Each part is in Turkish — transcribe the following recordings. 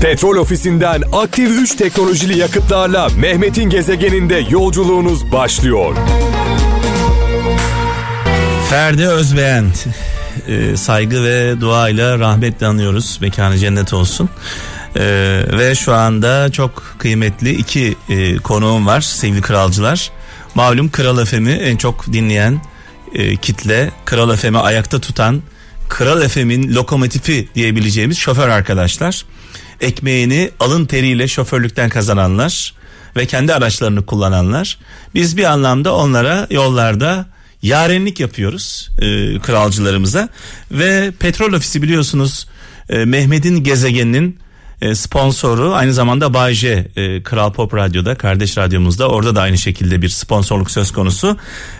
Petrol ofisinden aktif 3 teknolojili yakıtlarla Mehmet'in gezegeninde yolculuğunuz başlıyor. Ferdi Özbeğen e, saygı ve duayla rahmetle anıyoruz. Mekanı cennet olsun. E, ve şu anda çok kıymetli iki e, konuğum var sevgili kralcılar. Malum Kral FM'i en çok dinleyen e, kitle, Kral FM'i ayakta tutan, Kral FM'in lokomotifi diyebileceğimiz şoför arkadaşlar. Ekmeğini alın teriyle şoförlükten kazananlar ve kendi araçlarını kullananlar. Biz bir anlamda onlara yollarda yarenlik yapıyoruz e, kralcılarımıza. Ve petrol ofisi biliyorsunuz e, Mehmet'in gezegeninin e, sponsoru aynı zamanda Bay J e, Kral Pop Radyo'da kardeş radyomuzda. Orada da aynı şekilde bir sponsorluk söz konusu.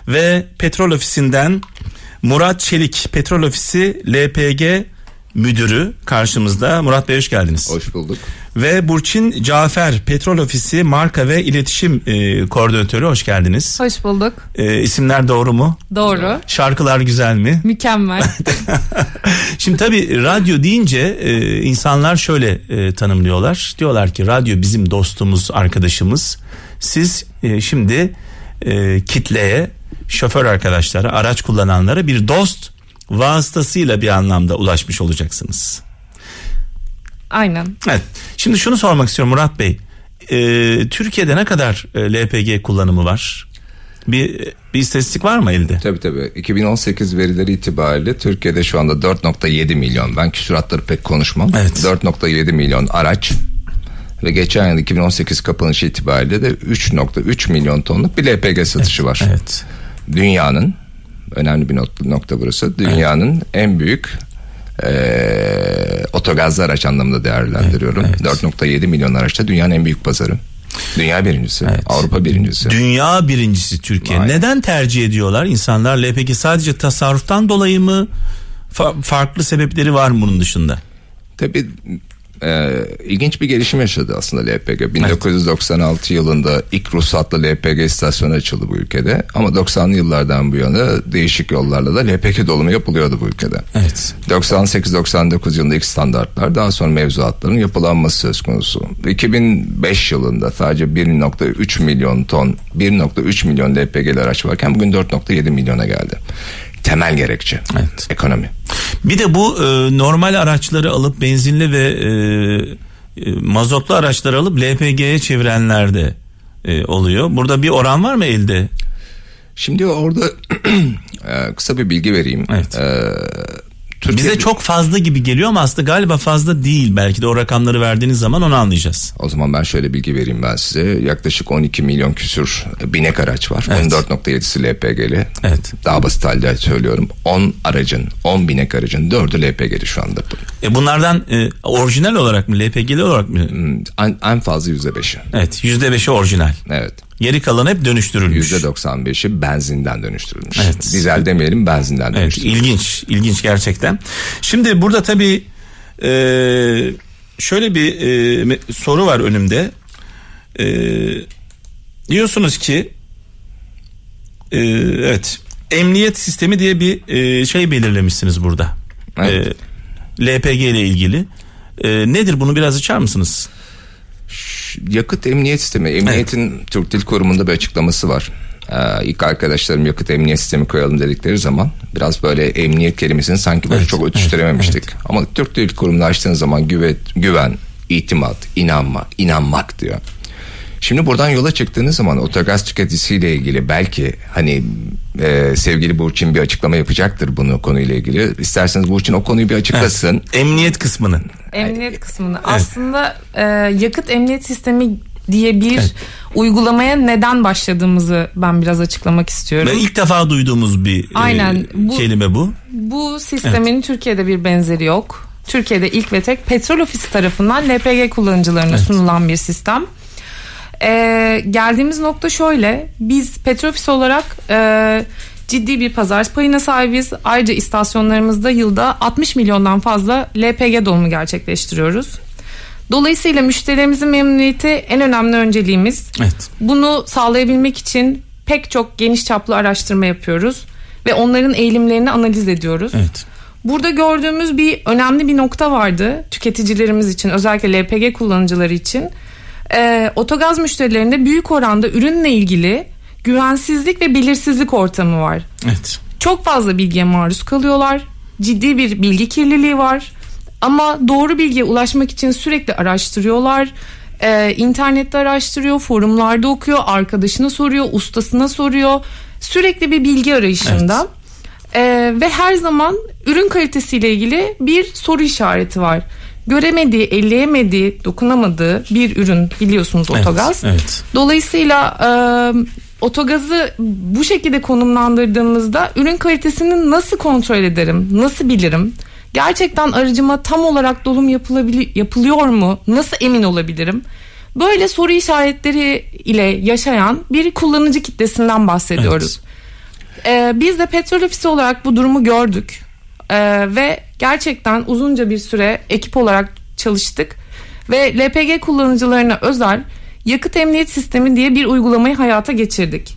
Ve petrol ofisinden Murat Çelik petrol ofisi LPG müdürü karşımızda Murat Bey hoş geldiniz. Hoş bulduk. Ve Burçin Cafer Petrol Ofisi Marka ve İletişim e, Koordinatörü hoş geldiniz. Hoş bulduk. E, isimler doğru mu? Doğru. Şarkılar güzel mi? Mükemmel. Şimdi tabii radyo deyince e, insanlar şöyle e, tanımlıyorlar. Diyorlar ki radyo bizim dostumuz, arkadaşımız. Siz e, şimdi e, kitleye, şoför arkadaşlara, araç kullananlara bir dost vasıtasıyla bir anlamda ulaşmış olacaksınız. Aynen. Evet. Şimdi şunu sormak istiyorum Murat Bey. Ee, Türkiye'de ne kadar e, LPG kullanımı var? Bir, bir istatistik var mı elde? Tabii tabii. 2018 verileri itibariyle Türkiye'de şu anda 4.7 milyon. Ben küsuratları pek konuşmam. Evet. 4.7 milyon araç ve geçen yıl 2018 kapanışı itibariyle de 3.3 milyon tonluk bir LPG satışı var. Evet. Dünyanın önemli bir not- nokta burası. Dünyanın en büyük eee otogazlı araç anlamında değerlendiriyorum. Evet, evet. 4.7 milyon araçta dünyanın en büyük pazarı. Dünya birincisi, Evet. Avrupa birincisi. Dünya birincisi Türkiye. Aynen. Neden tercih ediyorlar insanlar LPG? Sadece tasarruftan dolayı mı? Fa- farklı sebepleri var mı bunun dışında? Tabii e, ilginç bir gelişim yaşadı aslında LPG. 1996 yılında ilk ruhsatlı LPG istasyonu açıldı bu ülkede. Ama 90'lı yıllardan bu yana değişik yollarla da LPG dolumu yapılıyordu bu ülkede. Evet. 98-99 yılında ilk standartlar daha sonra mevzuatların yapılanması söz konusu. 2005 yılında sadece 1.3 milyon ton 1.3 milyon LPG'li araç varken bugün 4.7 milyona geldi. Temel gerekçe Evet. ekonomi. Bir de bu e, normal araçları alıp benzinli ve e, e, mazotlu araçları alıp LPG'ye çevirenler de e, oluyor. Burada bir oran var mı elde? Şimdi orada e, kısa bir bilgi vereyim. Evet. E, Türkiye- Bize çok fazla gibi geliyor ama aslında galiba fazla değil. Belki de o rakamları verdiğiniz zaman onu anlayacağız. O zaman ben şöyle bilgi vereyim ben size. Yaklaşık 12 milyon küsür binek araç var. Evet. 14.7'si LPG'li. Evet. Daha basit halde söylüyorum. 10 aracın, 10 binek aracın 4'ü LPG'li şu anda. E bunlardan e, orijinal olarak mı LPG'li olarak mı? Hmm, En, en fazla %5'i. Evet yüzde beşi orijinal. Evet. Geri kalan hep dönüştürülmüş. %95'i benzinden dönüştürülmüş. Evet. Dizel demeyelim benzinden Evet dönüştürülmüş. ilginç ilginç gerçekten. Şimdi burada tabii e, şöyle bir e, soru var önümde. E, diyorsunuz ki e, evet emniyet sistemi diye bir e, şey belirlemişsiniz burada. Evet. E, LPG ile ilgili. E, nedir bunu biraz açar mısınız? Yakıt emniyet sistemi. Emniyetin Türk Dil Kurumu'nda bir açıklaması var. Ee, ilk arkadaşlarım yakıt emniyet sistemi koyalım dedikleri zaman biraz böyle emniyet kelimesini sanki böyle Evet, çok ötüştürememiştik. Ama Türk Dil Kurumu'nda açtığın zaman güven, güven, itimat, inanma, inanmak diyor. Şimdi buradan yola çıktığınız zaman otogaz tüketicisiyle ilgili belki hani e, sevgili Burçin bir açıklama yapacaktır bunu konuyla ilgili. İsterseniz Burçin o konuyu bir açıklasın. Emniyet kısmını. Emniyet kısmını. Aslında e, yakıt emniyet sistemi diye bir uygulamaya neden başladığımızı ben biraz açıklamak istiyorum. Ve ilk defa duyduğumuz bir e, Aynen, bu- kelime bu. Bu sistemin Türkiye'de bir benzeri yok. Türkiye'de ilk ve tek petrol ofisi tarafından LPG kullanıcılarına sunulan bir sistem. Ee, geldiğimiz nokta şöyle. Biz petrol ofisi olarak e, ciddi bir pazar payına sahibiz. Ayrıca istasyonlarımızda yılda 60 milyondan fazla LPG dolumu gerçekleştiriyoruz. Dolayısıyla müşterilerimizin memnuniyeti en önemli önceliğimiz. Evet. Bunu sağlayabilmek için pek çok geniş çaplı araştırma yapıyoruz ve onların eğilimlerini analiz ediyoruz. Evet. Burada gördüğümüz bir önemli bir nokta vardı tüketicilerimiz için özellikle LPG kullanıcıları için. Ee, otogaz müşterilerinde büyük oranda ürünle ilgili güvensizlik ve belirsizlik ortamı var. Evet. Çok fazla bilgiye maruz kalıyorlar. Ciddi bir bilgi kirliliği var. Ama doğru bilgiye ulaşmak için sürekli araştırıyorlar. Ee, internette araştırıyor, forumlarda okuyor, arkadaşına soruyor, ustasına soruyor. Sürekli bir bilgi arayışında. Ee, ve her zaman ürün kalitesiyle ilgili bir soru işareti var. Göremediği, elleyemediği, dokunamadığı bir ürün biliyorsunuz Evet, otogaz. evet. Dolayısıyla e, otogazı bu şekilde konumlandırdığımızda ürün kalitesini nasıl kontrol ederim? Nasıl bilirim? Gerçekten aracıma tam olarak dolum yapılabili- yapılıyor mu? Nasıl emin olabilirim? Böyle soru işaretleri ile yaşayan bir kullanıcı kitlesinden bahsediyoruz. Ee, biz de petrol ofisi olarak bu durumu gördük. Ee, ve gerçekten uzunca bir süre ekip olarak çalıştık. Ve LPG kullanıcılarına özel yakıt emniyet sistemi diye bir uygulamayı hayata geçirdik.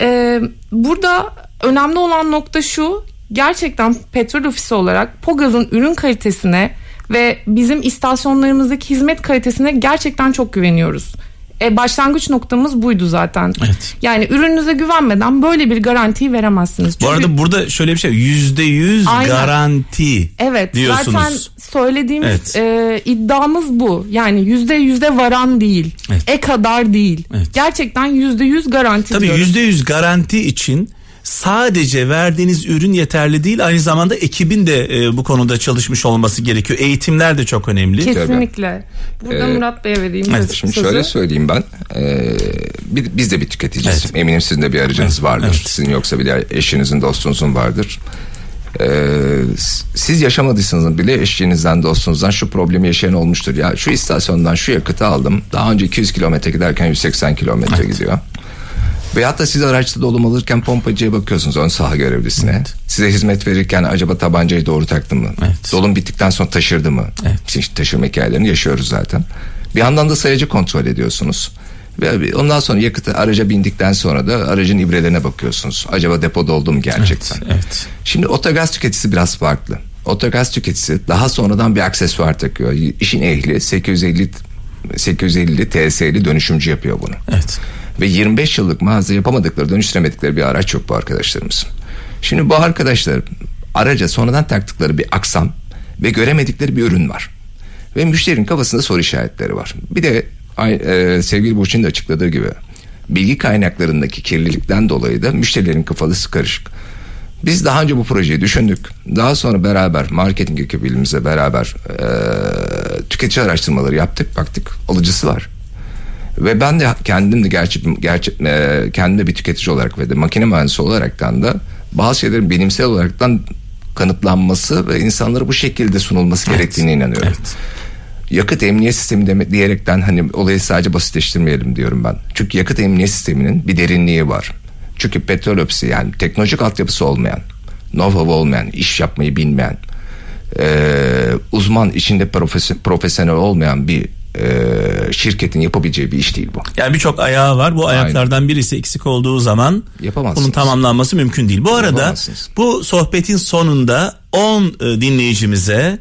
Ee, burada önemli olan nokta şu. Gerçekten petrol ofisi olarak Pogaz'ın ürün kalitesine ve bizim istasyonlarımızdaki hizmet kalitesine gerçekten çok güveniyoruz. E, başlangıç noktamız buydu zaten. Evet. Yani ürününüze güvenmeden böyle bir garantiyi veremezsiniz. Bu Çünkü- arada burada şöyle bir şey yüzde yüz garanti Evet diyorsunuz. zaten söylediğimiz Evet. e, iddiamız bu. Yani yüzde yüzde varan değil. Evet. E kadar değil. Evet. Gerçekten yüzde yüz garanti Tabii yüzde yüz garanti için sadece verdiğiniz ürün yeterli değil aynı zamanda ekibin de e, bu konuda çalışmış olması gerekiyor. Eğitimler de çok önemli. Kesinlikle. Burada Ee, Murat Bey'e vereyim evet, söz- Şimdi sözü. şöyle söyleyeyim ben. Ee, biz de bir tüketiciyiz. Evet. Eminim sizin de bir aracınız Evet, vardır. evet. Sizin yoksa bile eşinizin, dostunuzun vardır. Ee, siz yaşamadıysanız bile eşinizden, dostunuzdan şu problemi yaşayan olmuştur. Ya şu istasyondan şu yakıtı aldım. Daha önce 200 kilometre giderken 180 kilometre gidiyor. Veyahut da siz araçta dolum alırken pompacıya bakıyorsunuz ön saha görevlisine. Size hizmet verirken acaba tabancayı doğru taktı mı? Evet. Dolum bittikten sonra taşırdı mı? Evet. İşte taşırma hikayelerini yaşıyoruz zaten. Bir yandan da sayacı kontrol ediyorsunuz. Ve ondan sonra yakıtı araca bindikten sonra da aracın ibrelerine bakıyorsunuz. Acaba depo doldu mu gerçekten? Evet, evet. Şimdi otogaz tüketicisi biraz farklı. Otogaz tüketicisi daha sonradan bir aksesuar takıyor. İşin ehli 850 850 TS'li dönüşümcü yapıyor bunu. Evet. Ve 25 yıllık mağaza yapamadıkları, dönüştüremedikleri bir araç yok bu arkadaşlarımız. Şimdi bu arkadaşlar araca sonradan taktıkları bir aksam ve göremedikleri bir ürün var. Ve müşterinin kafasında soru işaretleri var. Bir de e, sevgili Burçin'in de açıkladığı gibi bilgi kaynaklarındaki kirlilikten dolayı da müşterilerin kafası karışık. Biz daha önce bu projeyi düşündük. Daha sonra beraber marketing ekibimizle beraber e, tüketici araştırmaları yaptık. Baktık alıcısı var. Ve ben de kendim de gerçek, gerçek e, kendime bir tüketici olarak ve de makine mühendisi olaraktan da bazı şeylerin bilimsel olaraktan kanıtlanması ve insanlara bu şekilde sunulması gerektiğine inanıyorum. evet. Yakıt emniyet sistemi demek diyerekten hani olayı sadece basitleştirmeyelim diyorum ben. Çünkü yakıt emniyet sisteminin bir derinliği var. Çünkü petrol ofisi yani teknolojik altyapısı olmayan, know-how olmayan, iş yapmayı bilmeyen, e, uzman içinde profes- profesyonel olmayan bir e, şirketin yapabileceği bir iş değil bu. Yani birçok ayağı var. Bu ayaklardan birisi eksik olduğu zaman Yapamazsınız. bunun tamamlanması mümkün değil. Bu arada bu sohbetin sonunda 10 e, dinleyicimize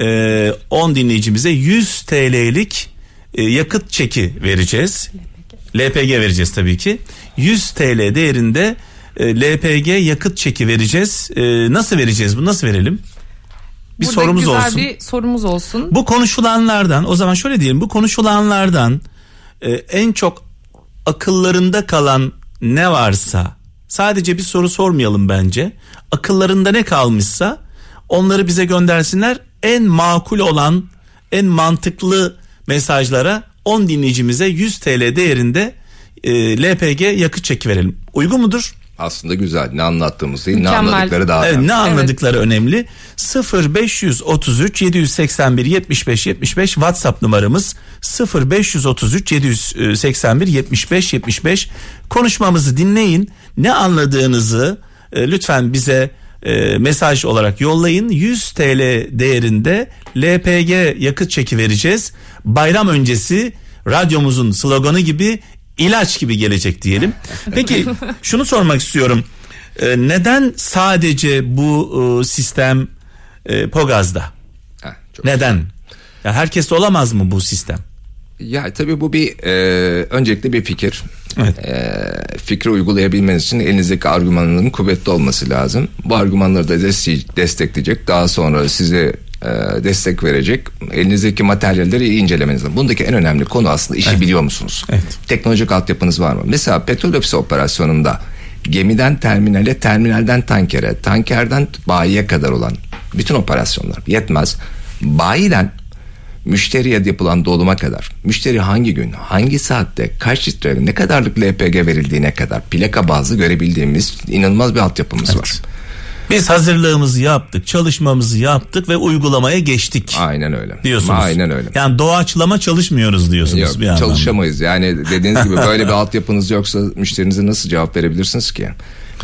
e, 10 dinleyicimize 100 TL'lik e, yakıt çeki vereceğiz. LPG vereceğiz tabii ki. 100 TL değerinde e, LPG yakıt çeki vereceğiz. E, nasıl vereceğiz bu? Nasıl verelim? Bir Burada sorumuz güzel olsun. bir sorumuz olsun. Bu konuşulanlardan o zaman şöyle diyelim bu konuşulanlardan e, en çok akıllarında kalan ne varsa sadece bir soru sormayalım bence. Akıllarında ne kalmışsa onları bize göndersinler. En makul olan en mantıklı mesajlara 10 dinleyicimize 100 TL değerinde e, LPG yakıt çeki verelim. Uygun mudur? Aslında güzel. Ne anlattığımız değil, ne Mükemmel. anladıkları daha Evet, önemli. ne anladıkları önemli. 0533 781 75 75 WhatsApp numaramız 0533 781 75 75 konuşmamızı dinleyin. Ne anladığınızı e, lütfen bize e, mesaj olarak yollayın. 100 TL değerinde LPG yakıt çeki vereceğiz. Bayram öncesi radyomuzun sloganı gibi ilaç gibi gelecek diyelim. Peki şunu sormak istiyorum. e, neden sadece bu e, sistem e, Pogaz'da? Çok Neden? Ya herkes olamaz mı bu sistem? Ya tabii bu bir e, öncelikle bir fikir. Evet. E, fikri uygulayabilmeniz için elinizdeki argümanların kuvvetli olması lazım. Bu argümanları da deste- destekleyecek. Daha sonra size e, destek verecek. Elinizdeki materyalleri iyi incelemeniz lazım. Bundaki en önemli konu aslında işi biliyor musunuz? Evet. Teknolojik altyapınız var mı? Mesela petrol ofisi operasyonunda gemiden terminale, terminalden tankere, tankerden bayiye kadar olan bütün operasyonlar yetmez. Bayiden müşteriye yapılan doluma kadar, müşteri hangi gün, hangi saatte, kaç litre, ne kadarlık LPG verildiğine kadar plaka bazlı görebildiğimiz inanılmaz bir altyapımız var. Biz hazırlığımızı yaptık, çalışmamızı yaptık ve uygulamaya geçtik Aynen öyle. diyorsunuz. Aynen öyle. Yani doğaçlama çalışmıyoruz diyorsunuz Yok, bir anlamda. çalışamayız. Yani dediğiniz gibi böyle bir altyapınız yoksa müşterinize nasıl cevap verebilirsiniz ki?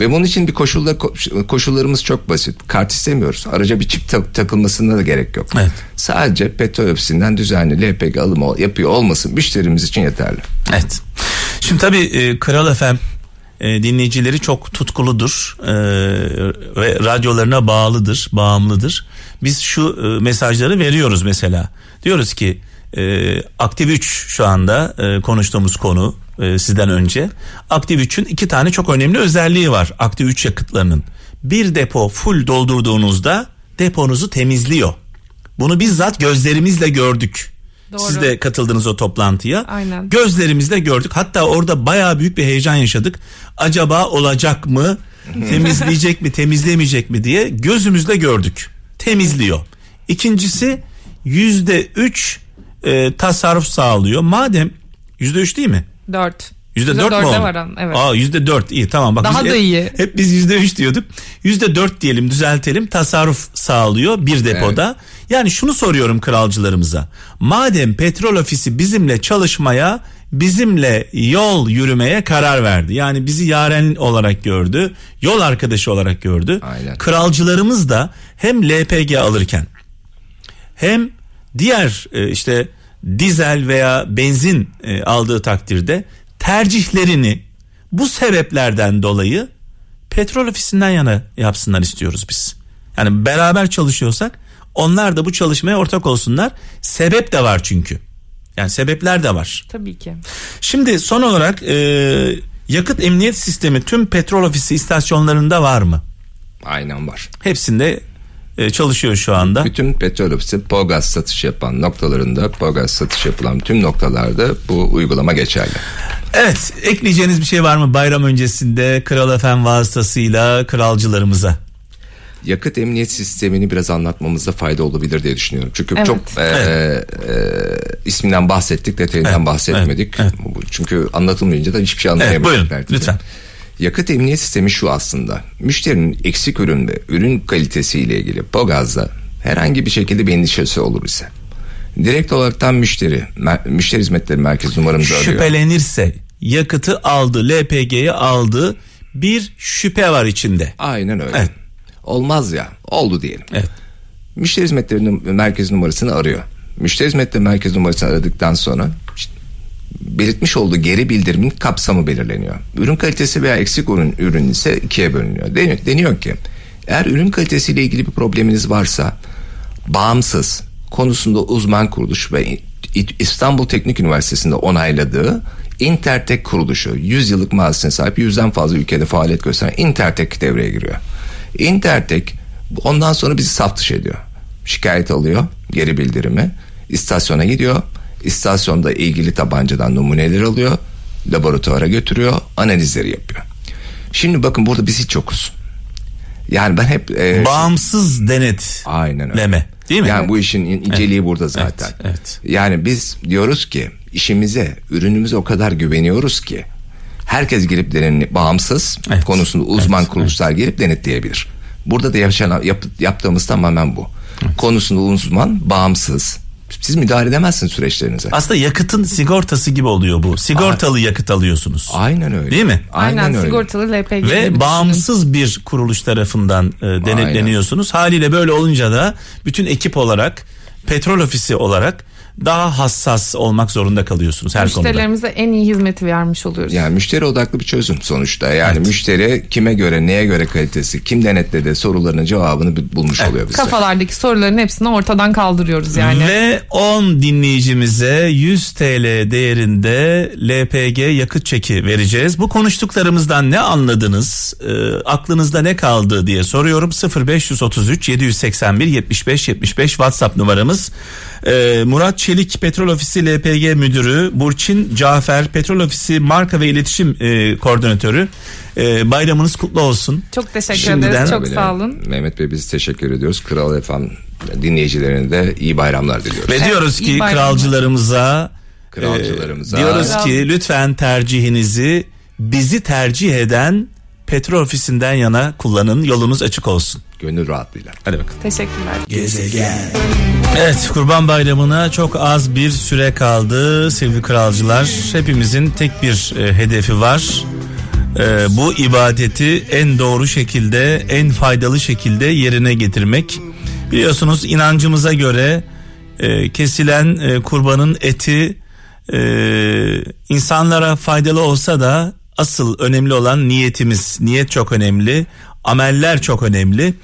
Ve bunun için bir koşulla ko- koşullarımız çok basit. Kart istemiyoruz. Araca bir çip tak- takılmasına da gerek yok. Evet. Sadece petrol ofisinden düzenli LPG alımı yapıyor olması müşterimiz için yeterli. Evet. Şimdi tabii e, Kral FM e, dinleyicileri çok tutkuludur e, ve radyolarına bağlıdır, bağımlıdır. Biz şu e, mesajları veriyoruz mesela. Diyoruz ki e, Aktif 3 şu anda e, konuştuğumuz konu e, sizden önce. Aktif 3'ün iki tane çok önemli özelliği var Aktif 3 yakıtlarının. Bir depo full doldurduğunuzda deponuzu temizliyor. Bunu bizzat gözlerimizle gördük. Doğru. Siz de katıldınız o toplantıya. Aynen. Gözlerimizle gördük. Hatta orada bayağı büyük bir heyecan yaşadık. Acaba olacak mı? Temizleyecek mi, temizlemeyecek mi diye gözümüzle gördük. Temizliyor. İkincisi yüzde üç e, tasarruf sağlıyor. Madem yüzde üç değil mi? 4. Yüzde dört oldu? varan, evet. Aa yüzde dört iyi tamam. Bak Daha biz da hep- iyi. Hep biz yüzde üç diyorduk. Yüzde dört diyelim düzeltelim tasarruf sağlıyor bir depoda. Yani şunu soruyorum kralcılarımıza. Madem petrol ofisi bizimle çalışmaya bizimle yol yürümeye karar verdi. Yani bizi yaren olarak gördü. Yol arkadaşı olarak gördü. Aynen. Kralcılarımız da hem LPG alırken hem diğer e, işte dizel veya benzin e, aldığı takdirde tercihlerini bu sebeplerden dolayı petrol ofisinden yana yapsınlar istiyoruz biz. Yani beraber çalışıyorsak onlar da bu çalışmaya ortak olsunlar. Sebep de var çünkü. Yani sebepler de var. Tabii ki. Şimdi son olarak e, yakıt emniyet sistemi tüm petrol ofisi istasyonlarında var mı? Aynen var. Hepsinde e, çalışıyor şu anda. Bütün petrol ofisi Pogaz satış yapan noktalarında, Pogaz satış yapılan tüm noktalarda bu uygulama geçerli. Evet ekleyeceğiniz bir şey var mı bayram öncesinde Kral Efem vasıtasıyla kralcılarımıza? Yakıt emniyet sistemini biraz anlatmamızda fayda olabilir diye düşünüyorum. Çünkü Evet. çok e, e, isminden bahsettik, detayından Evet, bahsetmedik. evet, Çünkü anlatılmayınca da hiçbir şey Evet anlayamadık. buyurun lütfen. Yakıt emniyet sistemi şu aslında. Müşterinin eksik ürün ve ürün kalitesiyle ilgili Pogaz'da herhangi bir şekilde bir endişesi olur ise direkt olaraktan müşteri mer- müşteri hizmetleri merkezi numaramızı arıyor. Şüphelenirse yakıtı aldı LPG'yi aldı bir şüphe var içinde. Aynen öyle. Evet. Olmaz ya. Oldu diyelim. Evet. Müşteri hizmetleri num- merkezi numarasını arıyor. Müşteri hizmetleri merkezi numarasını aradıktan sonra işte belirtmiş olduğu geri bildirimin kapsamı belirleniyor. Ürün kalitesi veya eksik ürün, ürün ise ikiye bölünüyor. Deniyor, deniyor ki eğer ürün kalitesiyle ilgili bir probleminiz varsa bağımsız konusunda uzman kuruluş ve İstanbul Teknik Üniversitesi'nde onayladığı Intertek kuruluşu 100 yıllık mazisine sahip yüzden fazla ülkede faaliyet gösteren Intertek devreye giriyor. Intertek ondan sonra bizi saf dışı ediyor. Şikayet alıyor, geri bildirimi, istasyona gidiyor. İstasyonda ilgili tabancadan numuneler alıyor, laboratuvara götürüyor, analizleri yapıyor. Şimdi bakın burada biz hiç yokuz. Yani ben hep e, Bağımsız denet. Aynen öyle. Leme, değil mi? Yani bu işin in- inceliği burada zaten. Evet, evet. Yani biz diyoruz ki işimize, ürünümüze o kadar güveniyoruz ki herkes girip denetli bağımsız Evet. konusunda uzman Evet, kuruluşlar gelip denetleyebilir. Burada da yaşanan yap- yaptığımız tamamen bu. Konusunda uzman, bağımsız. Siz müdahale edemezsiniz süreçlerinize. Aslında yakıtın sigortası gibi oluyor bu. Sigortalı yakıt alıyorsunuz. Aynen öyle. Değil mi? Aynen, Aynen, öyle. sigortalı LPG. gibi Ve düşünün. bağımsız bir kuruluş tarafından e, denetleniyorsunuz. Haliyle böyle olunca da bütün ekip olarak petrol ofisi olarak daha hassas olmak zorunda kalıyorsunuz her konuda. Müşterilerimize en iyi hizmeti vermiş oluyoruz. Yani müşteri odaklı bir çözüm sonuçta. Yani müşteri kime göre, neye göre kalitesi, kim denetledi sorularının cevabını bulmuş oluyor bize. Kafalardaki soruların hepsini ortadan kaldırıyoruz yani. Ve 10 dinleyicimize 100 TL değerinde LPG yakıt çeki vereceğiz. Bu konuştuklarımızdan ne anladınız? Ee, aklınızda ne kaldı diye soruyorum. 0533 781 75 75 WhatsApp numaramız. Ee, Murat Çelik Petrol Ofisi LPG Müdürü, Burçin Cafer Petrol Ofisi Marka ve İletişim e, Koordinatörü. Ee, bayramınız kutlu olsun. Çok teşekkür Şimdiden- ederiz. Çok Böyle sağ olun. Mehmet Bey biz teşekkür ediyoruz. Kral FM dinleyicilerine de iyi bayramlar diliyoruz. Ve diyoruz iyi ki kralcılarımıza Kralcılarımıza. e, diyoruz Kral- ki lütfen tercihinizi bizi tercih eden petrol ofisinden yana kullanın. Yolunuz açık olsun. Gönül rahatlığıyla. Hadi bakalım. Teşekkürler. Evet Kurban Bayramı'na çok az bir süre kaldı sevgili kralcılar. Hepimizin tek bir e, hedefi var. E, bu ibadeti en doğru şekilde, en faydalı şekilde yerine getirmek. Biliyorsunuz inancımıza göre e, kesilen e, kurbanın eti e, insanlara faydalı olsa da asıl önemli olan niyetimiz. Niyet çok önemli, ameller çok önemli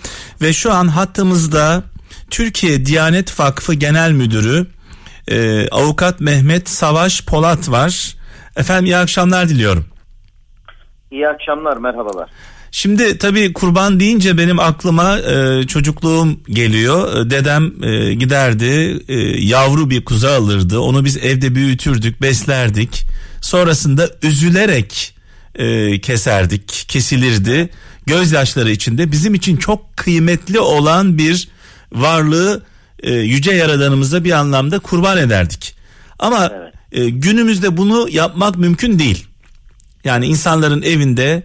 ve şu an hattımızda Türkiye Diyanet Vakfı Genel Müdürü e, Avukat Mehmet Savaş Polat var. Efendim iyi akşamlar diliyorum. İyi akşamlar, merhabalar. Şimdi tabii kurban deyince benim aklıma e, çocukluğum geliyor. E, Dedem e, giderdi e, yavru bir kuzu alırdı. Onu biz evde büyütürdük, beslerdik. Sonrasında üzülerek e, keserdik, kesilirdi. Gözyaşları içinde bizim için çok kıymetli olan bir varlığı e, yüce yaradanımıza bir anlamda kurban ederdik. Ama Evet. e, günümüzde bunu yapmak mümkün değil. Yani insanların evinde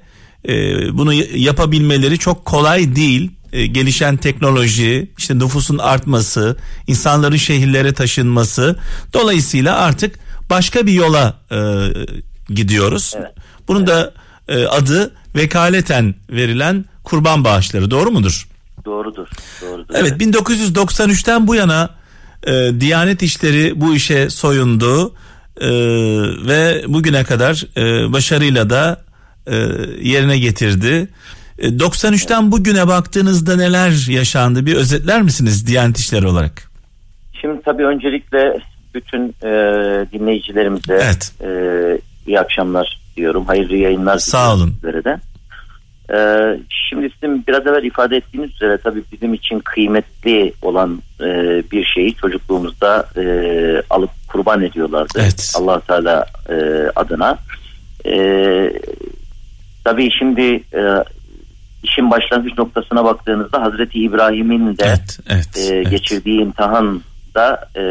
e, bunu yapabilmeleri çok kolay değil. E, gelişen teknoloji, işte nüfusun artması, insanların şehirlere taşınması. Dolayısıyla artık başka bir yola e, gidiyoruz. Evet. Bunun da e, adı vekaleten verilen kurban bağışları. Doğru mudur? Doğrudur, doğrudur. Evet 1993'ten bu yana e, Diyanet İşleri bu işe soyundu e, ve bugüne kadar e, başarıyla da e, yerine getirdi. E, 93'ten bugüne baktığınızda neler yaşandı bir özetler misiniz Diyanet İşleri olarak? Şimdi tabii öncelikle bütün e, dinleyicilerimize Evet. e, iyi akşamlar diyorum. Hayırlı yayınlar Sağ olun. sizlere de. E, şimdi sizin biraz evvel ifade ettiğiniz üzere tabii bizim için kıymetli olan e, bir şeyi çocukluğumuzda e, alıp kurban ediyorlardı. Evet. allah Teala e, adına. E, tabii şimdi e, işin başlangıç noktasına baktığınızda Hazreti İbrahim'in de Evet, evet, e, evet. geçirdiği imtihanda e,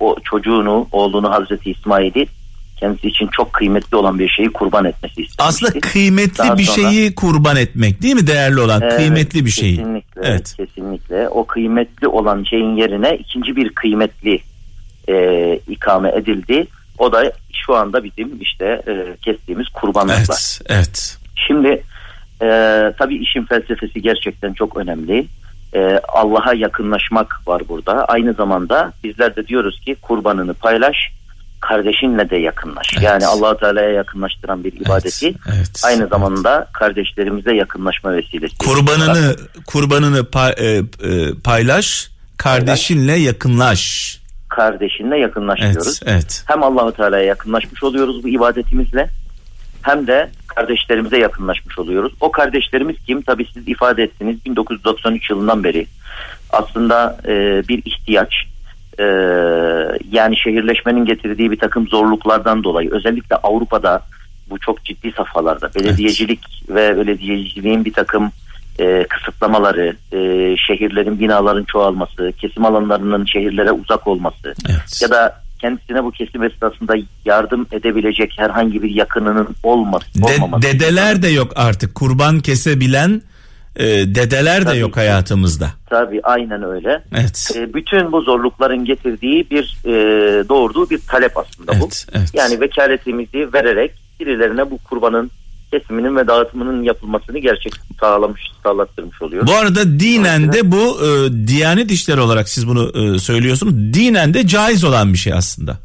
o çocuğunu, oğlunu Hazreti İsmail'i kendisi için çok kıymetli olan bir şeyi kurban etmesi istemişti. Aslında kıymetli Daha bir sonra- şeyi kurban etmek değil mi değerli olan Evet, kıymetli bir şeyi. Kesinlikle, Evet. kesinlikle. O kıymetli olan şeyin yerine ikinci bir kıymetli e, ikame edildi. O da şu anda bizim işte e, kestiğimiz kurbanlıklar. Evet, evet. Şimdi e, tabii işin felsefesi gerçekten çok önemli. E, Allah'a yakınlaşmak var burada. Aynı zamanda bizler de diyoruz ki kurbanını paylaş, kardeşinle de yakınlaş. Evet. Yani Allah Teala'ya yakınlaştıran bir ibadeti Evet, evet, aynı evet. zamanda kardeşlerimize yakınlaşma vesilesi. Kurbanını kurbanını pa- e, e, paylaş, kardeşinle yakınlaş. kardeşinle yakınlaşıyoruz. Evet, evet. Hem Allahu Teala'ya yakınlaşmış oluyoruz bu ibadetimizle hem de kardeşlerimize yakınlaşmış oluyoruz. O kardeşlerimiz kim? Tabii siz ifade ettiniz 1993 yılından beri aslında e, bir ihtiyaç e, yani şehirleşmenin getirdiği bir takım zorluklardan dolayı özellikle Avrupa'da bu çok ciddi safhalarda belediyecilik ve belediyeciliğin bir takım e, kısıtlamaları, e, şehirlerin binaların çoğalması, kesim alanlarının şehirlere uzak olması Evet. ya da kendisine bu kesim esnasında yardım edebilecek herhangi bir yakınının olması, De- olmaması. dedeler de yok artık. Kurban kesebilen e, dedeler de Tabii yok hayatımızda. Tabii aynen öyle. Evet. E, bütün bu zorlukların getirdiği bir e, doğurduğu bir talep aslında bu. Evet, evet. Yani vekaletimizi vererek birilerine bu kurbanın kesiminin ve dağıtımının yapılmasını gerçek sağlamış, sağlattırmış oluyor. Bu arada dinen de bu e, Diyanet işleri olarak siz bunu e, söylüyorsunuz. Dinen de caiz olan bir şey aslında.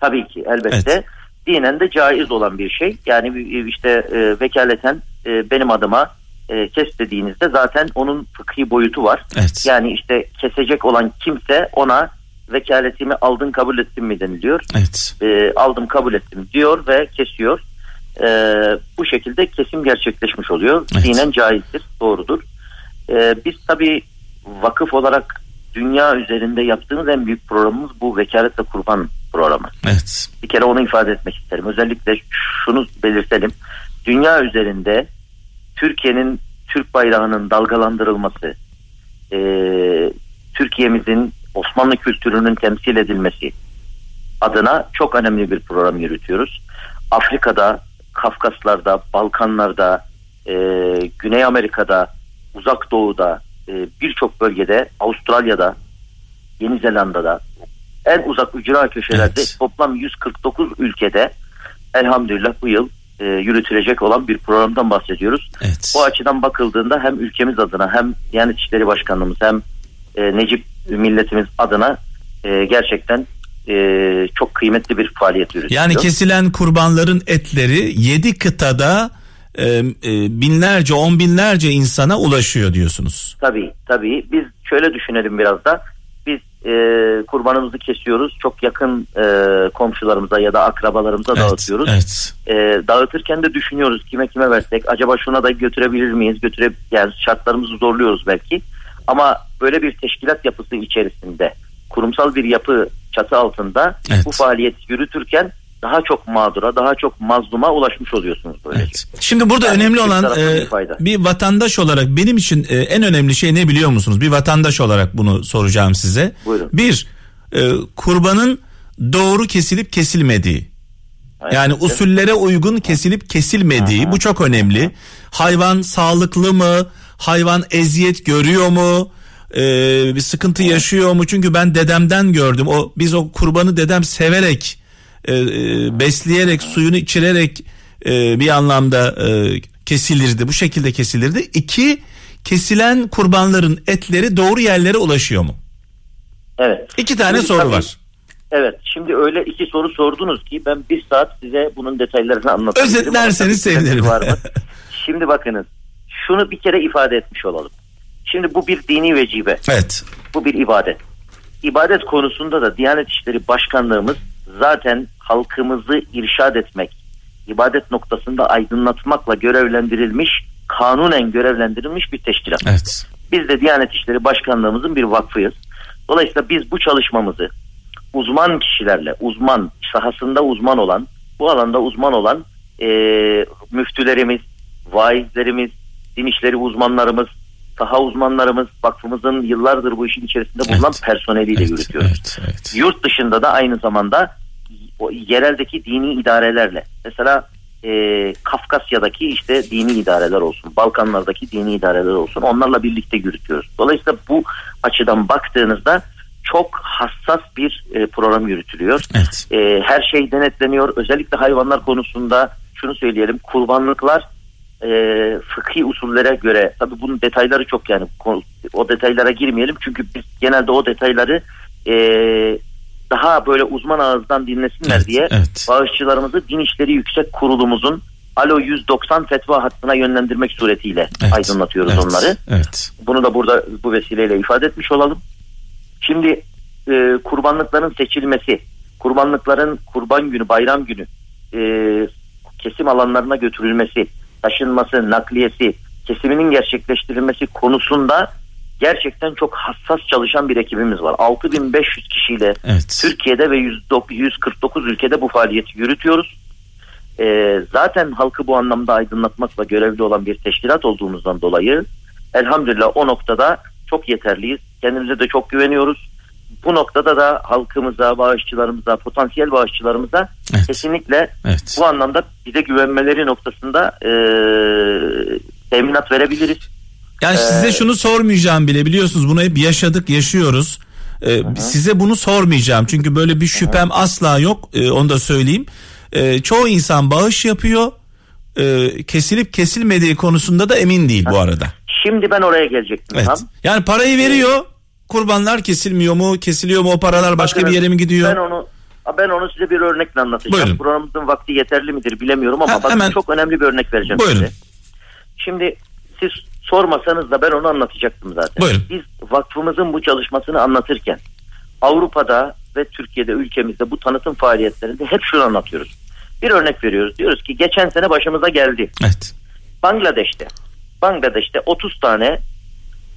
Tabii ki elbette. Evet. Dinen de caiz olan bir şey. Yani bir- işte e, vekaleten e, benim adıma e, kes dediğinizde zaten onun fıkhi boyutu var. Evet. Yani işte kesecek olan kimse ona vekaletimi aldın kabul ettin mi deniliyor. Evet. E, aldım kabul ettim diyor ve kesiyor. E, bu şekilde kesim gerçekleşmiş oluyor. Evet. Dinen caizdir, doğrudur. E, biz tabii vakıf olarak dünya üzerinde yaptığımız en büyük programımız bu vekalet ve kurban programı. Evet. Bir kere onu ifade etmek isterim. Özellikle şunu belirtelim. Dünya üzerinde Türkiye'nin Türk bayrağının dalgalandırılması, e, Türkiye'mizin Osmanlı kültürünün temsil edilmesi adına çok önemli bir program yürütüyoruz. Afrika'da, Kafkaslar'da, Balkanlar'da, e, Güney Amerika'da, Uzak Doğu'da, e, birçok bölgede, Avustralya'da, Yeni Zelanda'da, en uzak ücra köşelerde Evet. toplam 149 ülkede elhamdülillah bu yıl e, yürütülecek olan bir programdan bahsediyoruz. Evet. Bu açıdan bakıldığında hem ülkemiz adına hem Diyanet İşleri Başkanlığımız hem e, Necip milletimiz adına e, gerçekten e, çok kıymetli bir faaliyet yürütüyor. Yani kesilen kurbanların etleri 7 kıtada e, e, binlerce on binlerce insana ulaşıyor diyorsunuz. Tabii tabii. Biz şöyle düşünelim biraz da. E, kurbanımızı kesiyoruz. Çok yakın e, komşularımıza ya da akrabalarımıza Evet, dağıtıyoruz. evet. E, dağıtırken de düşünüyoruz kime kime versek. Acaba şuna da götürebilir miyiz? Götüre yani şartlarımızı zorluyoruz belki. Ama böyle bir teşkilat yapısı içerisinde kurumsal bir yapı çatı altında Evet. bu faaliyet yürütürken daha çok mağdura, daha çok mazluma ulaşmış oluyorsunuz böylece. Evet. Şimdi burada Yani önemli olan e, bir bir vatandaş olarak benim için e, en önemli şey ne biliyor musunuz? Bir vatandaş olarak bunu soracağım size. Buyurun. Bir, e, kurbanın doğru kesilip kesilmediği. Yani Evet. usullere uygun kesilip kesilmediği bu çok önemli. Hayvan sağlıklı mı? Hayvan eziyet görüyor mu? Ee, bir sıkıntı yaşıyor mu? Çünkü ben dedemden gördüm. O biz o kurbanı dedem severek e, e, besleyerek suyunu içirerek e, bir anlamda e, kesilirdi. Bu şekilde kesilirdi. İki kesilen kurbanların etleri doğru yerlere ulaşıyor mu? Evet. İki tane Şimdi soru tabii- var. Evet şimdi öyle iki soru sordunuz ki ben bir saat size bunun detaylarını anlatabilirim. Özetlerseniz sevinirim. var mı? Şimdi bakınız şunu bir kere ifade etmiş olalım. Şimdi bu bir dini vecibe. Evet. Bu bir ibadet. İbadet konusunda da Diyanet İşleri Başkanlığımız zaten halkımızı irşad etmek, ibadet noktasında aydınlatmakla görevlendirilmiş, kanunen görevlendirilmiş bir teşkilat. Evet. Biz de Diyanet İşleri Başkanlığımızın bir vakfıyız. Dolayısıyla biz bu çalışmamızı uzman kişilerle, uzman sahasında uzman olan, bu alanda uzman olan e, müftülerimiz, vaizlerimiz, din işleri uzmanlarımız, saha uzmanlarımız, vakfımızın yıllardır bu işin içerisinde bulunan Evet. personeliyle Evet, yürütüyoruz. evet, evet. Yurt dışında da aynı zamanda o yereldeki dini idarelerle mesela e, Kafkasya'daki işte dini idareler olsun, Balkanlardaki dini idareler olsun onlarla birlikte yürütüyoruz. Dolayısıyla bu açıdan baktığınızda çok hassas bir e, program yürütülüyor. Evet. E, her şey denetleniyor. Özellikle hayvanlar konusunda şunu söyleyelim kurbanlıklar e, fıkhi usullere göre tabii bunun detayları çok yani o detaylara girmeyelim çünkü biz genelde o detayları e, daha böyle uzman ağızdan dinlesinler Evet, diye evet. bağışçılarımızı Din İşleri Yüksek Kurulumuzun Alo 190 fetva hattına yönlendirmek suretiyle Evet, aydınlatıyoruz evet, onları. Evet. Bunu da burada bu vesileyle ifade etmiş olalım. Şimdi e, kurbanlıkların seçilmesi, kurbanlıkların kurban günü, bayram günü e, kesim alanlarına götürülmesi, taşınması, nakliyesi, kesiminin gerçekleştirilmesi konusunda gerçekten çok hassas çalışan bir ekibimiz var. 6500 kişiyle Evet. Türkiye'de ve 109 149 ülkede bu faaliyeti yürütüyoruz. Ee, zaten halkı bu anlamda aydınlatmakla görevli olan bir teşkilat olduğumuzdan dolayı elhamdülillah o noktada çok yeterliyiz. Kendimize de çok güveniyoruz. Bu noktada da halkımıza, bağışçılarımıza, potansiyel bağışçılarımıza Evet. kesinlikle Evet. bu anlamda bize güvenmeleri noktasında e, teminat verebiliriz. Yani size şunu sormayacağım bile biliyorsunuz bunu hep yaşadık yaşıyoruz. Ee, size bunu sormayacağım çünkü böyle bir şüphem asla yok Ee, onu da söyleyeyim. Ee, çoğu insan bağış yapıyor e, kesilip kesilmediği konusunda da emin değil bu arada. Şimdi ben oraya gelecektim. Evet. Tam. Yani parayı veriyor. Kurbanlar kesilmiyor mu? Kesiliyor mu? O paralar başka bir Bakınız, yere mi gidiyor? Ben onu ben onu size bir örnekle anlatacağım. Buyurun. Programımızın vakti yeterli midir bilemiyorum ama Ha, bakın hemen- çok önemli bir örnek vereceğim Buyurun. size. Şimdi siz sormasanız da ben onu anlatacaktım zaten. Buyurun. Biz vakfımızın bu çalışmasını anlatırken Avrupa'da ve Türkiye'de ülkemizde bu tanıtım faaliyetlerinde hep şunu anlatıyoruz. Bir örnek veriyoruz. Diyoruz ki geçen sene başımıza geldi. Evet. Bangladeş'te Bangladeş'te 30 tane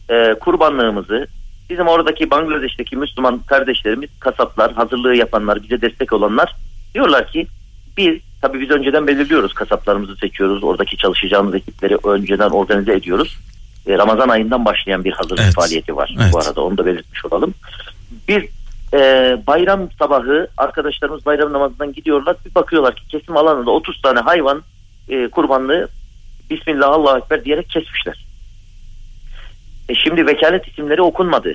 e, kurbanlığımızı bizim oradaki Bangladeş'teki Müslüman kardeşlerimiz kasaplar hazırlığı yapanlar bize destek olanlar diyorlar ki biz tabii biz önceden belirliyoruz kasaplarımızı seçiyoruz oradaki çalışacağımız ekipleri önceden organize ediyoruz E, Ramazan ayından başlayan bir hazırlık Evet. faaliyeti var Evet. bu arada onu da belirtmiş olalım biz e, bayram sabahı arkadaşlarımız bayram namazından gidiyorlar bir bakıyorlar ki kesim alanında 30 tane hayvan e, kurbanlığı Bismillah Allahu Ekber diyerek kesmişler. E şimdi vekalet isimleri okunmadı.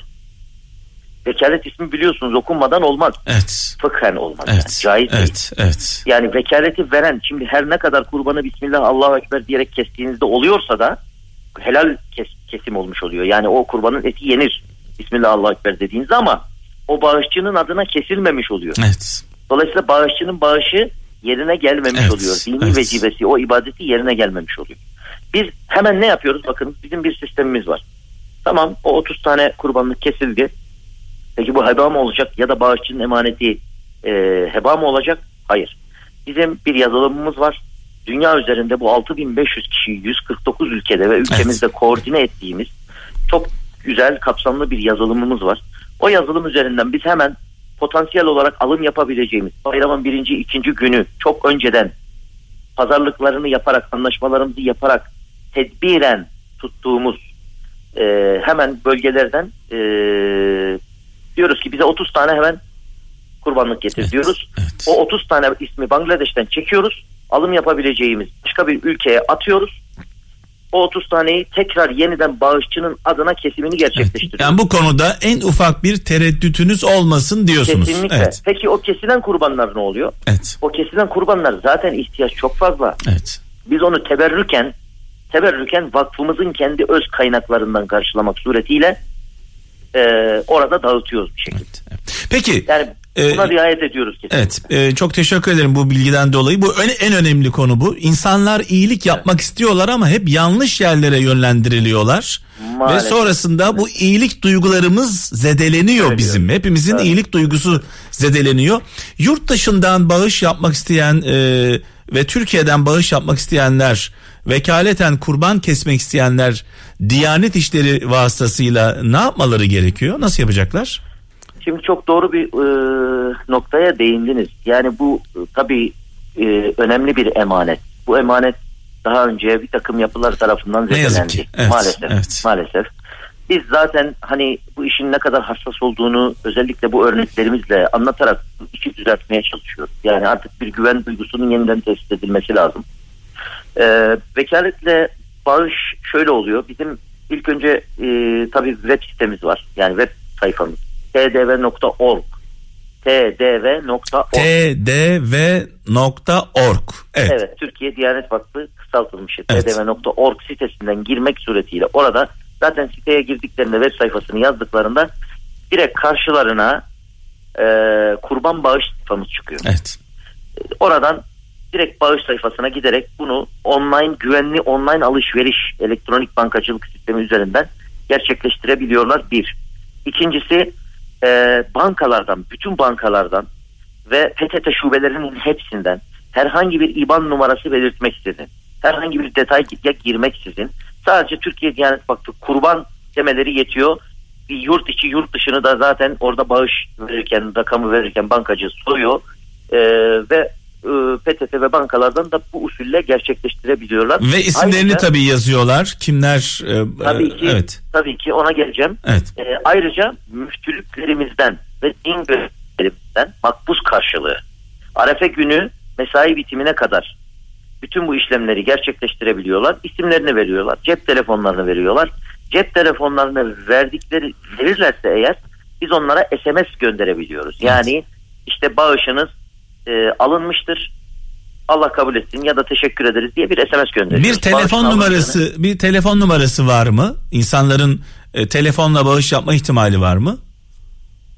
Vekalet ismi biliyorsunuz okunmadan olmaz. Evet. Fıkhen olmaz. Evet. Yani. Caiz değil. evet. Evet. Yani vekaleti veren şimdi her ne kadar kurbanı Bismillah Allahu Ekber diyerek kestiğinizde oluyorsa da helal kes- kesim olmuş oluyor. Yani o kurbanın eti yenir. Bismillah Allahu Ekber dediğinizde ama o bağışçının adına kesilmemiş oluyor. Evet. Dolayısıyla bağışçının bağışı yerine gelmemiş Evet, oluyor. Dini evet. vecibesi o ibadeti yerine gelmemiş oluyor. Biz hemen ne yapıyoruz? Bakın bizim bir sistemimiz var. Tamam o 30 tane kurbanlık kesildi. Peki bu heba mı olacak ya da bağışçının emaneti e, heba mı olacak? Hayır. Bizim bir yazılımımız var. Dünya üzerinde bu 6500 kişiyi 149 ülkede ve ülkemizde koordine ettiğimiz çok güzel kapsamlı bir yazılımımız var. O yazılım üzerinden biz hemen potansiyel olarak alım yapabileceğimiz bayramın birinci ikinci günü çok önceden pazarlıklarını yaparak anlaşmalarımızı yaparak tedbiren tuttuğumuz e, hemen bölgelerden e, diyoruz ki bize 30 tane hemen kurbanlık getir Evet, diyoruz. evet. O 30 tane ismi Bangladeş'ten çekiyoruz. Alım yapabileceğimiz başka bir ülkeye atıyoruz. O 30 taneyi tekrar yeniden bağışçının adına kesimini gerçekleştiriyoruz. Yani bu konuda en ufak bir tereddütünüz olmasın diyorsunuz. Kesinlikle. Evet. Peki o kesilen kurbanlar ne oluyor? Evet. O kesilen kurbanlar zaten ihtiyaç çok fazla. Evet. Biz onu teberrüken teberrüken vakfımızın kendi öz kaynaklarından karşılamak suretiyle e, orada dağıtıyoruz bir şekilde. Evet. evet. Peki. Yani buna Ee, riayet ediyoruz kesinlikle. Evet, e, çok teşekkür ederim bu bilgiden dolayı. Bu en, en önemli konu bu. İnsanlar iyilik yapmak istiyorlar ama hep yanlış yerlere yönlendiriliyorlar. Maalesef. Ve sonrasında bu iyilik duygularımız zedeleniyor bizim. Hepimizin Evet. iyilik duygusu zedeleniyor. Yurt dışından bağış yapmak isteyen e, ve Türkiye'den bağış yapmak isteyenler, vekaleten kurban kesmek isteyenler Diyanet işleri vasıtasıyla ne yapmaları gerekiyor? Nasıl yapacaklar? Şimdi çok doğru bir e, noktaya değindiniz. Yani bu e, tabii e, önemli bir emanet. Bu emanet daha önce bir takım yapılar tarafından zedelendi. Evet, maalesef. evet. Maalesef. Biz zaten hani bu işin ne kadar hassas olduğunu özellikle bu örneklerimizle anlatarak işi düzeltmeye çalışıyoruz. Yani artık bir güven duygusunun yeniden tesis edilmesi lazım. Ee, vekaletle bağış şöyle oluyor. Bizim ilk önce e, tabii web sitemiz var. Yani web sayfamız. tdv.org tdv.org tdv.org. Evet. Evet. Türkiye Diyanet Vakfı kısaltılmışı Evet. tdv.org sitesinden girmek suretiyle orada zaten siteye girdiklerinde web sayfasını yazdıklarında direkt karşılarına e, kurban bağış sayfamız çıkıyor. Evet. Oradan direkt bağış sayfasına giderek bunu online güvenli online alışveriş elektronik bankacılık sistemi üzerinden gerçekleştirebiliyorlar bir. İkincisi e, bankalardan bütün bankalardan ve PTT şubelerinin hepsinden herhangi bir IBAN numarası belirtmeksizin herhangi bir detay girmeksizin sadece Türkiye Diyanet Vakfı kurban demeleri yetiyor. Bir yurt içi yurt dışını da zaten orada bağış verirken rakamı verirken bankacı soruyor Ee, ve e, PTT ve bankalardan da bu usulle gerçekleştirebiliyorlar. Ve isimlerini Ayrıca- tabii yazıyorlar. Kimler? e, Tabii e, ki, Evet. tabii ki ona geleceğim. Evet. Ee, ayrıca müftülüklerimizden ve din görevlilerimizden makbuz karşılığı Arefe günü mesai bitimine kadar bütün bu işlemleri gerçekleştirebiliyorlar. İsimlerini veriyorlar. Cep telefonlarını veriyorlar. Cep telefonlarını verdikleri verirlerse eğer biz onlara SMS gönderebiliyoruz. Yani işte bağışınız e, alınmıştır. Allah kabul etsin ya da teşekkür ederiz diye bir SMS gönderiyoruz. Bir telefon Bağışın numarası, bir telefon numarası var mı? İnsanların e, telefonla bağış yapma ihtimali var mı?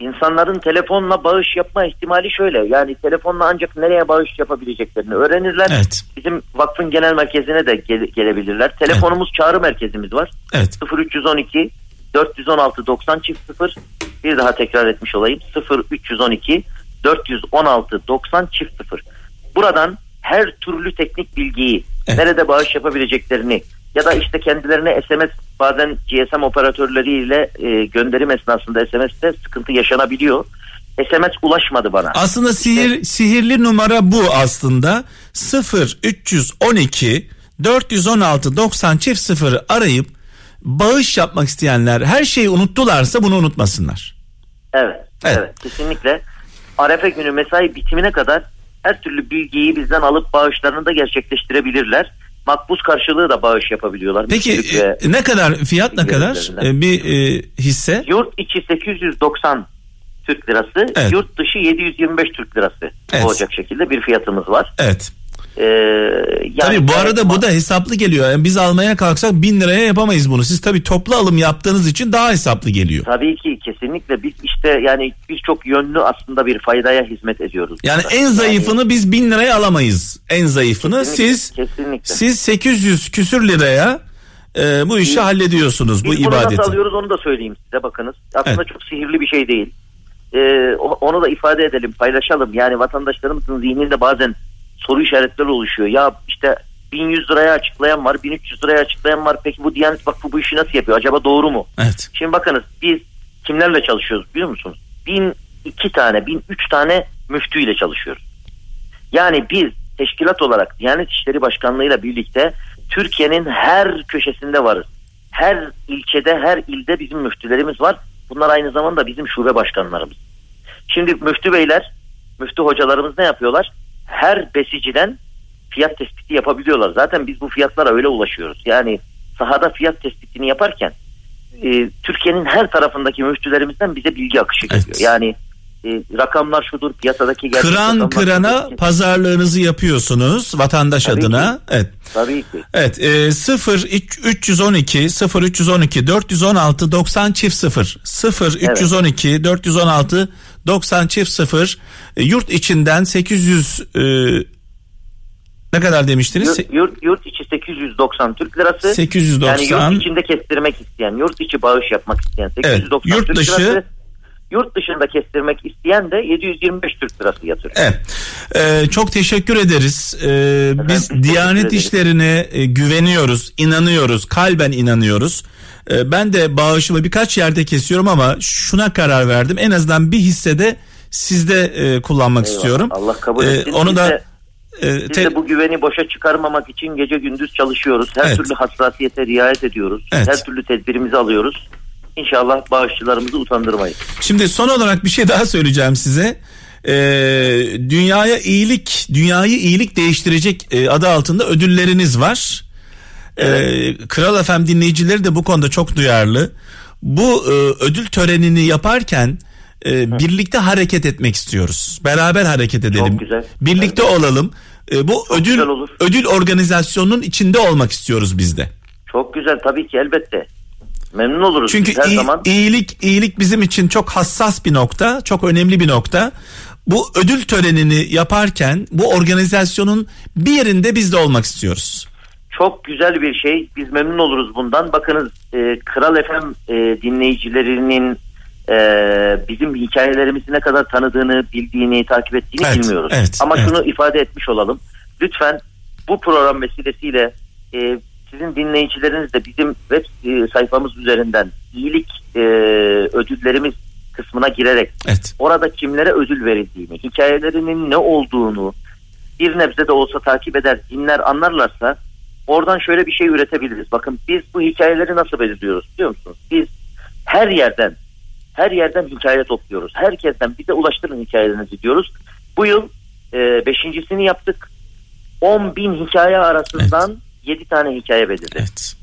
İnsanların telefonla bağış yapma ihtimali şöyle. Yani telefonla ancak nereye bağış yapabileceklerini öğrenirler. Evet. Bizim vakfın genel merkezine de gele- gelebilirler. Telefonumuz çağrı merkezimiz var. Evet. 0312 416 90 çift 0 bir daha tekrar etmiş olayım 0312 416 90 çift 0 buradan her türlü teknik bilgiyi Evet. nerede bağış yapabileceklerini ya da işte kendilerine SMS bazen GSM operatörleriyle e, gönderim esnasında SMS'te sıkıntı yaşanabiliyor. SMS ulaşmadı bana. Aslında sihir sihirli numara bu aslında. 0 312 416 90 çift 0 arayıp bağış yapmak isteyenler her şeyi unuttularsa bunu unutmasınlar. Evet, Evet. evet. kesinlikle. Arefe günü mesai bitimine kadar her türlü bilgiyi bizden alıp bağışlarını da gerçekleştirebilirler. Makbuz karşılığı da bağış yapabiliyorlar. Peki e, ne kadar fiyat ne kadar. E, bir e, hisse? yurt içi 890 Türk lirası, Evet. yurt dışı 725 Türk lirası Evet. olacak şekilde bir fiyatımız var. Evet. Ee, yani tabii bu arada bu da hesaplı geliyor. Yani biz almaya kalksak bin liraya yapamayız bunu. Siz tabii toplu alım yaptığınız için daha hesaplı geliyor. Tabii ki kesinlikle biz işte yani biz çok yönlü aslında bir faydaya hizmet ediyoruz. Yani burada. en zayıfını biz bin liraya alamayız. En zayıfını Kesinlikle, siz kesinlikle. siz 800 küsür liraya e, bu işi hallediyorsunuz bu Biz bunu ibadeti. nasıl alıyoruz onu da söyleyeyim size bakınız. Aslında Evet. çok sihirli bir şey değil. Ee, onu da ifade edelim, paylaşalım. Yani vatandaşlarımızın zihninde bazen soru işaretleri oluşuyor. Ya işte 1100 liraya açıklayan var, 1300 liraya açıklayan var. Peki bu Diyanet Vakfı bu işi nasıl yapıyor? Acaba doğru mu? Evet. Şimdi bakınız biz kimlerle çalışıyoruz biliyor musunuz? Bin iki tane, bin üç tane müftüyle çalışıyoruz. Yani biz teşkilat olarak Diyanet İşleri Başkanlığı ile birlikte Türkiye'nin her köşesinde varız. Her ilçede, her ilde bizim müftülerimiz var. Bunlar aynı zamanda bizim şube başkanlarımız. Şimdi müftü beyler, müftü hocalarımız ne yapıyorlar? Her besiciden fiyat tespiti yapabiliyorlar. Zaten biz bu fiyatlara öyle ulaşıyoruz. Yani sahada fiyat tespitini yaparken e, Türkiye'nin her tarafındaki müftülerimizden bize bilgi akışı geliyor. Evet. Yani e, rakamlar şudur, piyasadaki gerçek Kıran kırana şudur. pazarlığınızı yapıyorsunuz vatandaş Tabii adına. Evet. Tabii ki. Evet, e, 0 312 0 312 416 90 çift 0 0 312 416 90 çift 0 E, yurt içinden 800 e, ne kadar demiştiniz? Yurt, yurt, yurt içi 890 Türk lirası. 890. Yani yurt içinde kestirmek isteyen, yurt içi bağış yapmak isteyen 890 yurt Türk dışı- lirası. Yurt dışında kestirmek isteyen de 725 Türk lirası yatırıyor. Evet. Ee, çok teşekkür ederiz. Ee, biz teşekkür Diyanet ederiz. işlerine e, güveniyoruz, inanıyoruz, kalben inanıyoruz. Ee, ben de bağışımı birkaç yerde kesiyorum ama şuna karar verdim. En azından bir hissede sizde e, kullanmak Eyvallah. istiyorum. Allah kabul Ee, etsin. onu Biz da de- e, Biz te- de bu güveni boşa çıkarmamak için gece gündüz çalışıyoruz. Her Evet. türlü hassasiyete riayet ediyoruz. Evet. Her türlü tedbirimizi alıyoruz. İnşallah bağışçılarımızı utandırmayız. Şimdi son olarak bir şey daha söyleyeceğim size. Ee, dünyaya iyilik, dünyayı iyilik değiştirecek e, adı altında ödülleriniz var. Ee, Kral FM dinleyicileri de bu konuda çok duyarlı. Bu e, ödül törenini yaparken e, birlikte hareket etmek istiyoruz. Beraber hareket edelim. Çok güzel. Birlikte olalım. E, bu ödül güzel olur. ödül organizasyonunun içinde olmak istiyoruz biz de. Çok güzel tabii ki elbette. Memnun oluruz Çünkü her iyi- zaman. iyilik iyilik bizim için çok hassas bir nokta, çok önemli bir nokta. Bu ödül törenini yaparken bu organizasyonun bir yerinde biz de olmak istiyoruz. Çok güzel bir şey. Biz memnun oluruz bundan. Bakınız e, Kral FM e, dinleyicilerinin e, bizim hikayelerimizi ne kadar tanıdığını, bildiğini, takip ettiğini Evet, bilmiyoruz. evet, Ama evet. şunu ifade etmiş olalım. Lütfen bu program vesilesiyle e, sizin dinleyicileriniz de bizim web e, sayfamız üzerinden iyilik e, ödüllerimiz kısmına girerek Evet. orada kimlere ödül verildiğini, hikayelerinin ne olduğunu bir nebze de olsa takip eder, dinler, anlarlarsa oradan şöyle bir şey üretebiliriz. Bakın biz bu hikayeleri nasıl belirliyoruz biliyor musunuz? Biz her yerden her yerden hikaye topluyoruz. Herkesten bize ulaştırın hikayelerinizi diyoruz. Bu yıl e, beşincisini yaptık. 10 bin hikaye arasından 7 tane hikaye belirledik. Evet.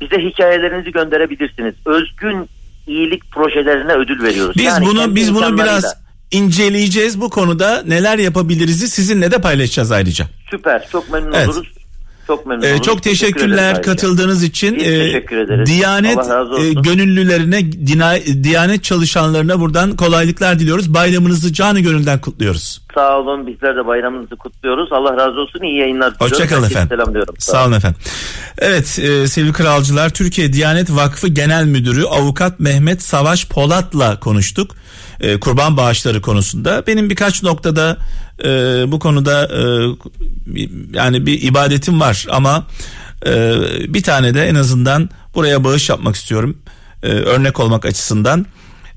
Bize hikayelerinizi gönderebilirsiniz. Özgün iyilik projelerine ödül veriyoruz. Biz Yani bunu biz bunu biraz inceleyeceğiz bu konuda neler yapabiliriz'i sizinle de paylaşacağız ayrıca. Süper. Çok memnun Evet. oluruz. Çok memnun Ee, oluruz. çok Teşekkür teşekkürler ayrıca. katıldığınız için. Biz Ee, teşekkür ederiz. Diyanet e, gönüllülerine, dina- Diyanet çalışanlarına buradan kolaylıklar diliyoruz. Bayramınızı canı gönülden kutluyoruz. Sağ olun. Bizler de bayramınızı kutluyoruz. Allah razı olsun. İyi yayınlar diliyorum. Hoşçakalın efendim. Selam diyorum. Sağ olun efendim. Evet e, sevgili kralcılar Türkiye Diyanet Vakfı Genel Müdürü Avukat Mehmet Savaş Polat'la konuştuk. E, kurban bağışları konusunda. Benim birkaç noktada e, bu konuda e, yani bir ibadetim var ama e, bir tane de en azından buraya bağış yapmak istiyorum. E, örnek olmak açısından.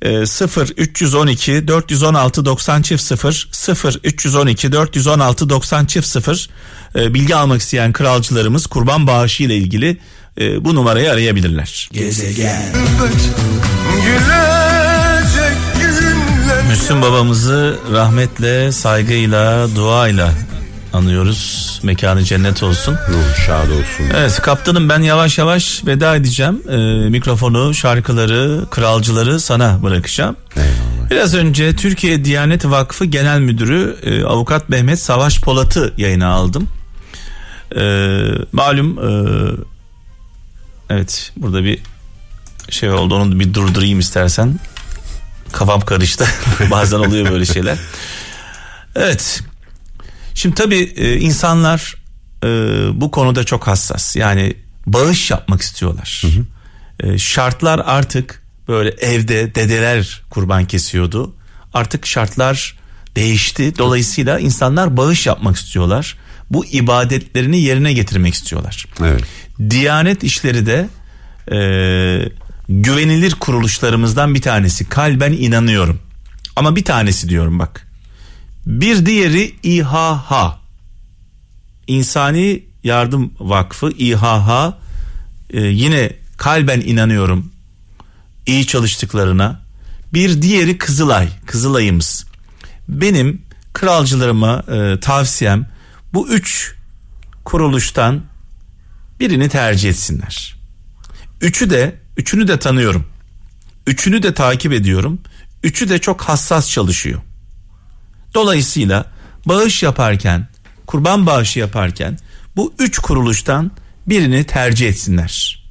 E, 0 312 416 90 çift 0 0 312 416 90 çift 0 e, bilgi almak isteyen kralcılarımız kurban bağışı ile ilgili e, bu numarayı arayabilirler. Müslüm babamızı rahmetle, saygıyla, duayla anıyoruz. Mekanı cennet olsun. Ruh şad olsun. Evet kaptanım ben yavaş yavaş veda edeceğim. Ee, mikrofonu, şarkıları, kralcıları sana bırakacağım. Eyvallah. Biraz önce Türkiye Diyanet Vakfı Genel Müdürü e, Avukat Mehmet Savaş Polat'ı yayına aldım. Ee, malum e, evet burada bir şey oldu onu bir durdurayım istersen. Kafam karıştı. Bazen oluyor böyle şeyler. Evet. Şimdi tabii e, insanlar e, bu konuda çok hassas. Yani bağış yapmak istiyorlar. E, şartlar artık böyle evde dedeler kurban kesiyordu. Artık şartlar değişti. Dolayısıyla insanlar bağış yapmak istiyorlar. Bu ibadetlerini yerine getirmek istiyorlar. Evet. Diyanet işleri de e, güvenilir kuruluşlarımızdan bir tanesi. Kalben inanıyorum. Ama bir tanesi diyorum bak. Bir diğeri İHH. İnsani Yardım Vakfı İHH e, yine kalben inanıyorum iyi çalıştıklarına. Bir diğeri Kızılay, Kızılay'ımız. Benim kralcılarıma e, tavsiyem bu üç kuruluştan birini tercih etsinler. Üçü de, üçünü de tanıyorum. Üçünü de takip ediyorum. Üçü de çok hassas çalışıyor. Dolayısıyla bağış yaparken, kurban bağışı yaparken bu üç kuruluştan birini tercih etsinler.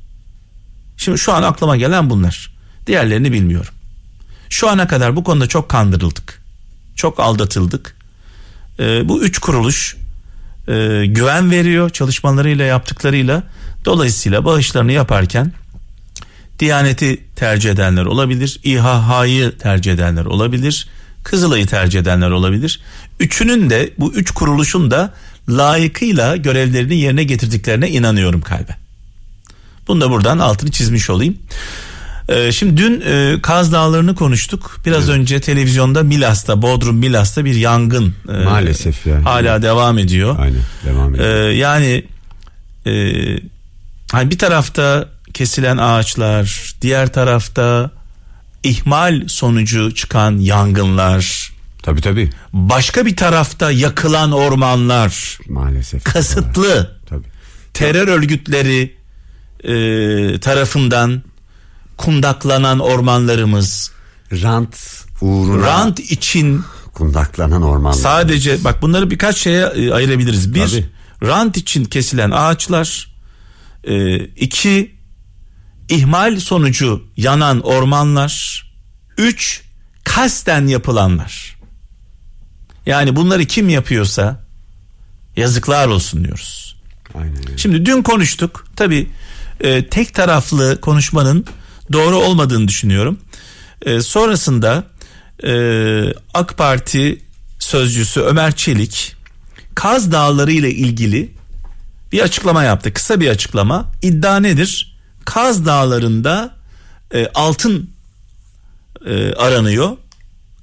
Şimdi şu an aklıma gelen bunlar. Diğerlerini bilmiyorum. Şu ana kadar bu konuda çok kandırıldık. Çok aldatıldık. Ee, bu üç kuruluş e, güven veriyor çalışmalarıyla yaptıklarıyla. Dolayısıyla bağışlarını yaparken Diyaneti tercih edenler olabilir. İHH'yı tercih edenler olabilir. Kızılay'ı tercih edenler olabilir. Üçünün de bu üç kuruluşun da layıkıyla görevlerini yerine getirdiklerine inanıyorum kalbe. Bunu da buradan altını çizmiş olayım. Ee, şimdi dün e, Kaz Dağları'nı konuştuk. Biraz önce televizyonda Milas'ta, Bodrum Milas'ta bir yangın e, Maalesef yani. hala devam ediyor. Aynen devam Ee, edelim. yani e, hani bir tarafta kesilen ağaçlar, diğer tarafta ihmal sonucu çıkan yangınlar, tabii tabii. başka bir tarafta yakılan ormanlar, Maalesef. kasıtlı Tabii. terör örgütleri e, tarafından kundaklanan ormanlarımız, Rant uğruna rant için kundaklanan ormanlar. Sadece bak bunları birkaç şeye e, ayırabiliriz. Bir, Tabii. rant için kesilen ağaçlar. E, iki, ihmal sonucu yanan ormanlar. Üç, kasten yapılanlar. Yani bunları kim yapıyorsa yazıklar olsun diyoruz. Aynen. Şimdi dün konuştuk. Tabi tek taraflı konuşmanın doğru olmadığını düşünüyorum. E, sonrasında e, AK Parti sözcüsü Ömer Çelik Kaz Dağları ile ilgili bir açıklama yaptı. Kısa bir açıklama. İddia nedir? Kaz Dağları'nda e, altın e, aranıyor.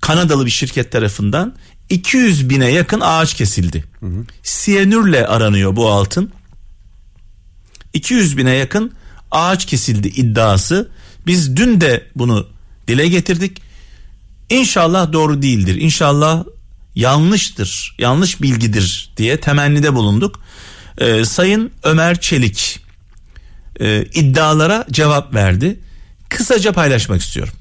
Kanadalı bir şirket tarafından 200 bine yakın ağaç kesildi. Siyanürle aranıyor bu altın. 200 bine yakın ağaç kesildi iddiası. Biz dün de bunu dile getirdik. İnşallah doğru değildir. İnşallah yanlıştır. Yanlış bilgidir diye temennide bulunduk. Ee, Sayın Ömer Çelik e, iddialara cevap verdi. Kısaca paylaşmak istiyorum.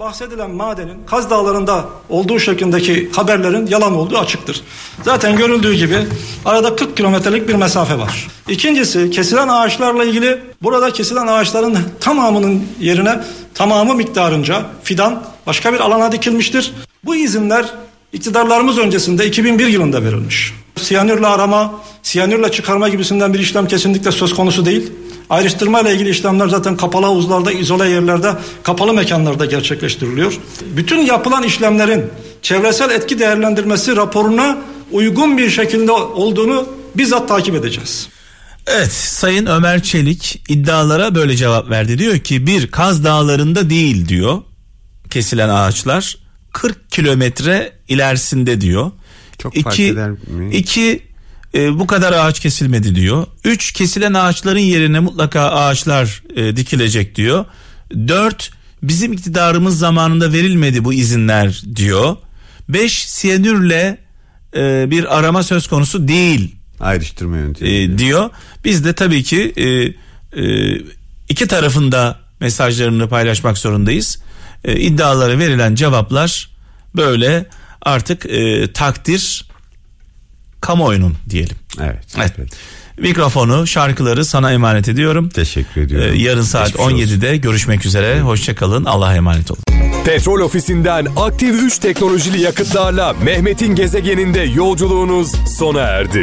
Bahsedilen madenin Kaz Dağları'nda olduğu şeklindeki haberlerin yalan olduğu açıktır. Zaten görüldüğü gibi arada 40 kilometrelik bir mesafe var. İkincisi kesilen ağaçlarla ilgili burada kesilen ağaçların tamamının yerine tamamı miktarınca fidan başka bir alana dikilmiştir. Bu izinler iktidarlarımız öncesinde 2001 yılında verilmiş. Siyanürle arama, siyanürle çıkarma gibisinden bir işlem kesinlikle söz konusu değil. Ayrıştırma ile ilgili işlemler zaten kapalı havuzlarda, izole yerlerde, kapalı mekanlarda gerçekleştiriliyor. Bütün yapılan işlemlerin çevresel etki değerlendirmesi raporuna uygun bir şekilde olduğunu bizzat takip edeceğiz. Evet Sayın Ömer Çelik iddialara böyle cevap verdi. Diyor ki bir Kaz Dağları'nda değil diyor kesilen ağaçlar 40 kilometre ilerisinde diyor. Çok fark iki, eder mi? iki e, bu kadar ağaç kesilmedi diyor. Üç kesilen ağaçların yerine mutlaka ağaçlar e, dikilecek diyor. Dört bizim iktidarımız zamanında verilmedi bu izinler diyor. Beş siyanürle e, bir arama söz konusu değil Ayrıştırma yöntemi. e, diyor. Biz de tabii ki e, e, iki tarafında mesajlarını paylaşmak zorundayız. E, iddialara verilen cevaplar böyle artık e, takdir kamuoyunun diyelim. evet. Evet. Mikrofonu, şarkıları sana emanet ediyorum. Teşekkür E, ediyorum. yarın saat Geçmiş olsun. 17'de görüşmek üzere. Hoşçakalın. Allah'a emanet olun. Petrol ofisinden aktif 3 teknolojili yakıtlarla Mehmet'in gezegeninde yolculuğunuz sona erdi.